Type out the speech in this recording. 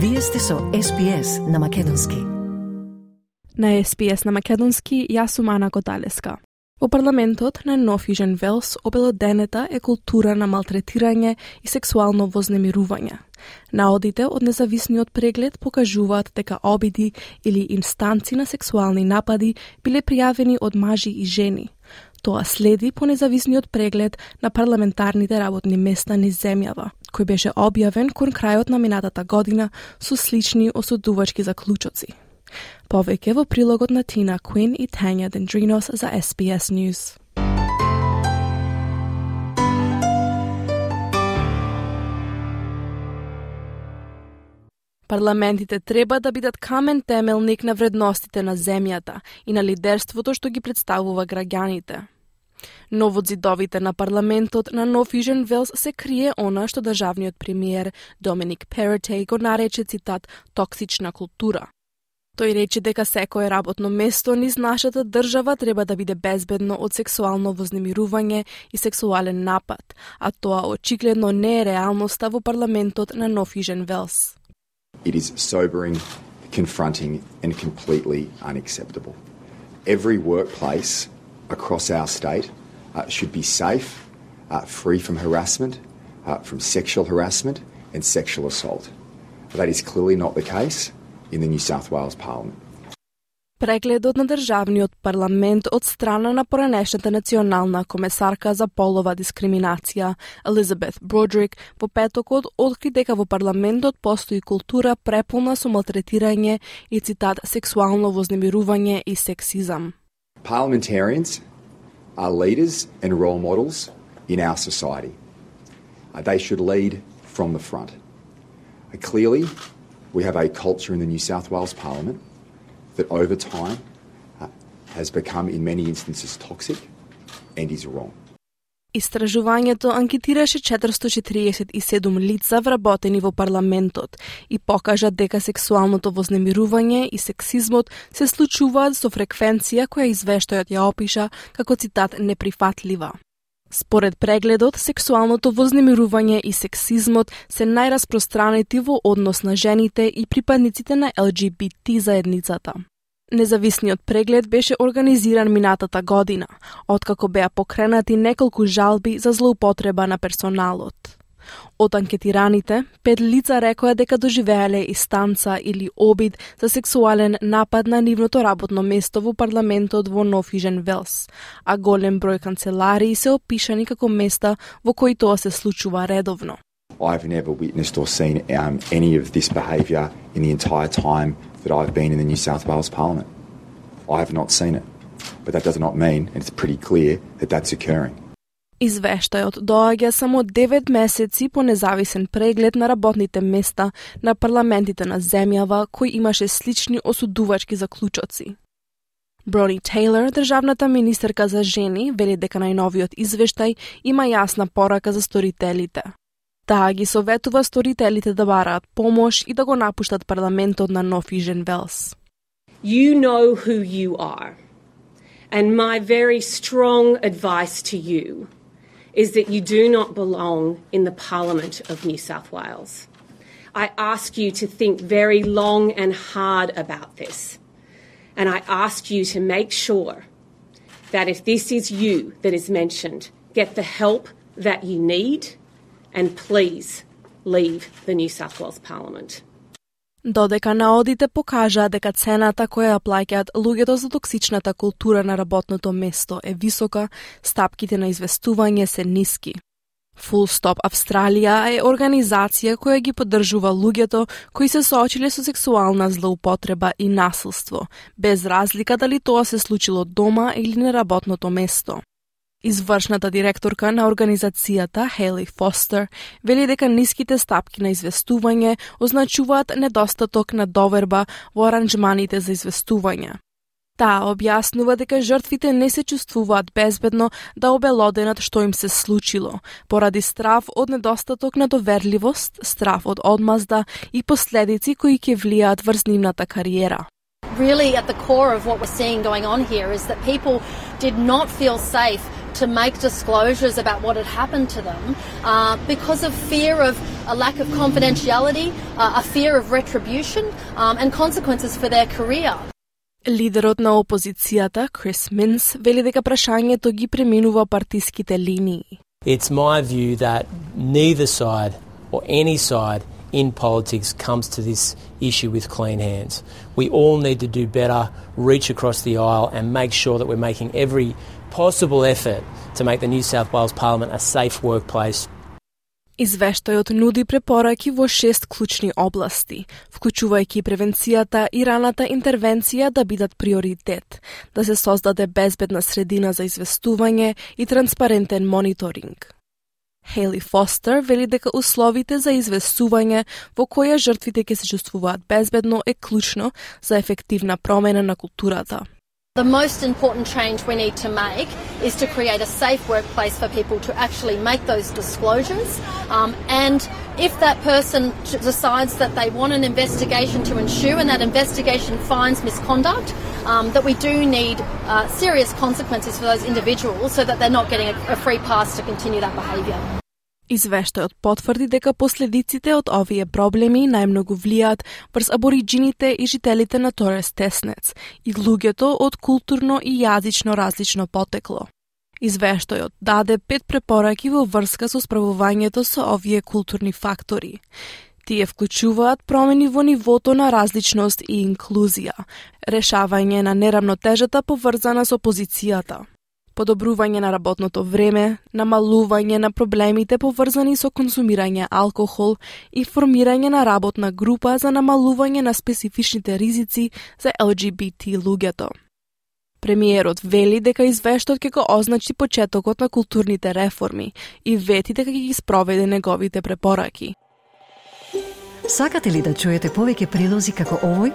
Вие сте со СПС на Македонски. На СПС на Македонски, јас сум Ана Коталеска. Во парламентот на Нов Южен Велс обелоденета е култура на малтретирање и сексуално вознемирување. Наодите од независниот преглед покажуваат дека обиди или инстанци на сексуални напади биле пријавени од мажи и жени. Тоа следи по независниот преглед на парламентарните работни места низ земјава, кој беше објавен кон крајот на минатата година со слични осудувачки заклучоци. Повеќе во прилогот на Тина Куин и Тања Дендринос за SBS News. Парламентите треба да бидат камен темелник на вредностите на земјата и на лидерството што ги представува граѓаните. Но во зидовите на парламентот на Нов Южен Велс се крие она што државниот премиер Доминик Перетей го нарече цитат токсична култура. Тој рече дека секое работно место низ нашата држава треба да биде безбедно од сексуално вознемирување и сексуален напад, а тоа очигледно не е реалноста во парламентот на Нов Южен Велс. It is sobering, confronting, and completely unacceptable. Every workplace across our state uh, should be safe, uh, free from harassment, uh, from sexual harassment, and sexual assault. But that is clearly not the case in the New South Wales Parliament. Прегледот на државниот парламент од страна на поранешната национална комесарка за полова дискриминација Елизабет Бродрик во петокот откри дека во парламентот постои култура преполна со малтретирање и цитат сексуално вознемирување и сексизам. Parliamentarians are leaders and role models in our society. Uh, they should lead from the front. Uh, clearly, we have a culture in the New South Wales Parliament that over time uh, has become, in many instances, toxic and is wrong. Истражувањето анкетираше 447 лица вработени во парламентот и покажа дека сексуалното вознемирување и сексизмот се случуваат со фреквенција која извештајот ја опиша како цитат неприфатлива. Според прегледот, сексуалното вознемирување и сексизмот се најраспространети во однос на жените и припадниците на ЛГБТ заедницата. Независниот преглед беше организиран минатата година, откако беа покренати неколку жалби за злоупотреба на персоналот. Од анкетираните, пет лица рекоа дека доживеале истанца или обид за сексуален напад на нивното работно место во парламентот во Нов Велс, а голем број канцеларии се опишани како места во кои тоа се случува редовно. I've never witnessed or seen um, any of this behaviour in the entire time that I've been in the New South Wales Parliament. I have not seen it. But that does not mean, and it's pretty clear, that that's occurring. Извештајот доаѓа само 9 месеци по независен преглед на работните места на парламентите на земјава кои имаше слични осудувачки заклучоци. Брони Тейлор, државната министерка за жени, вели дека најновиот извештај има јасна порака за сторителите. Таа ги советува сторителите да бараат помош и да го напуштат парламентот на Нов Ижен Велс. You know who you are. And my very strong advice to you is that you do not belong in the Parliament of New South Wales. I ask you to think very long and hard about this. And I ask you to make sure that if this is you that is mentioned, get the help that you need and please leave the New South Wales Parliament. Додека наодите покажаа дека цената која ја плаќаат луѓето за токсичната култура на работното место е висока, стапките на известување се ниски. Full Stop Австралија е организација која ги поддржува луѓето кои се соочиле со сексуална злоупотреба и насилство, без разлика дали тоа се случило дома или на работното место. Извршната директорка на организацијата, Хейли Фостер, вели дека ниските стапки на известување означуваат недостаток на доверба во аранжманите за известување. Таа објаснува дека жртвите не се чувствуваат безбедно да обелоденат што им се случило, поради страв од недостаток на доверливост, страв од одмазда и последици кои ќе влијаат врз нивната кариера. really at the core of what we're seeing going on here is that people did not feel safe to make disclosures about what had happened to them uh, because of fear of a lack of confidentiality, uh, a fear of retribution, um, and consequences for their career. Лидерот на опозицијата, Крис Минс, вели дека прашањето ги преминува партиските линии. It's my view that neither side or any side in politics comes to this issue with clean hands. We all need to do better, reach across the aisle, and make sure that we're making every possible effort to make the New South Wales Parliament a safe workplace Извештајот нуди препораки во шест клучни области, вклучувајќи превенцијата и раната интервенција да бидат приоритет, да се создаде безбедна средина за известување и транспарентен мониторинг. Хейли Фостер вели дека условите за известување во која жртвите ќе се чувствуваат безбедно е клучно за ефективна промена на културата. The most important change we need to make is to create a safe workplace for people to actually make those disclosures. Um, and if that person decides that they want an investigation to ensue and that investigation finds misconduct, um, that we do need uh, serious consequences for those individuals so that they're not getting a, a free pass to continue that behaviour. Извештајот потврди дека последиците од овие проблеми најмногу влијат врз абориджините и жителите на Торес Теснец и луѓето од културно и јазично различно потекло. Извештајот даде пет препораки во врска со справувањето со овие културни фактори. Тие вклучуваат промени во нивото на различност и инклузија, решавање на неравнотежата поврзана со позицијата, подобрување на работното време, намалување на проблемите поврзани со консумирање алкохол и формирање на работна група за намалување на специфичните ризици за ЛГБТ луѓето. Премиерот вели дека извештот ќе го означи почетокот на културните реформи и вети дека ќе ги спроведе неговите препораки. Сакате ли да чуете повеќе прилози како овој?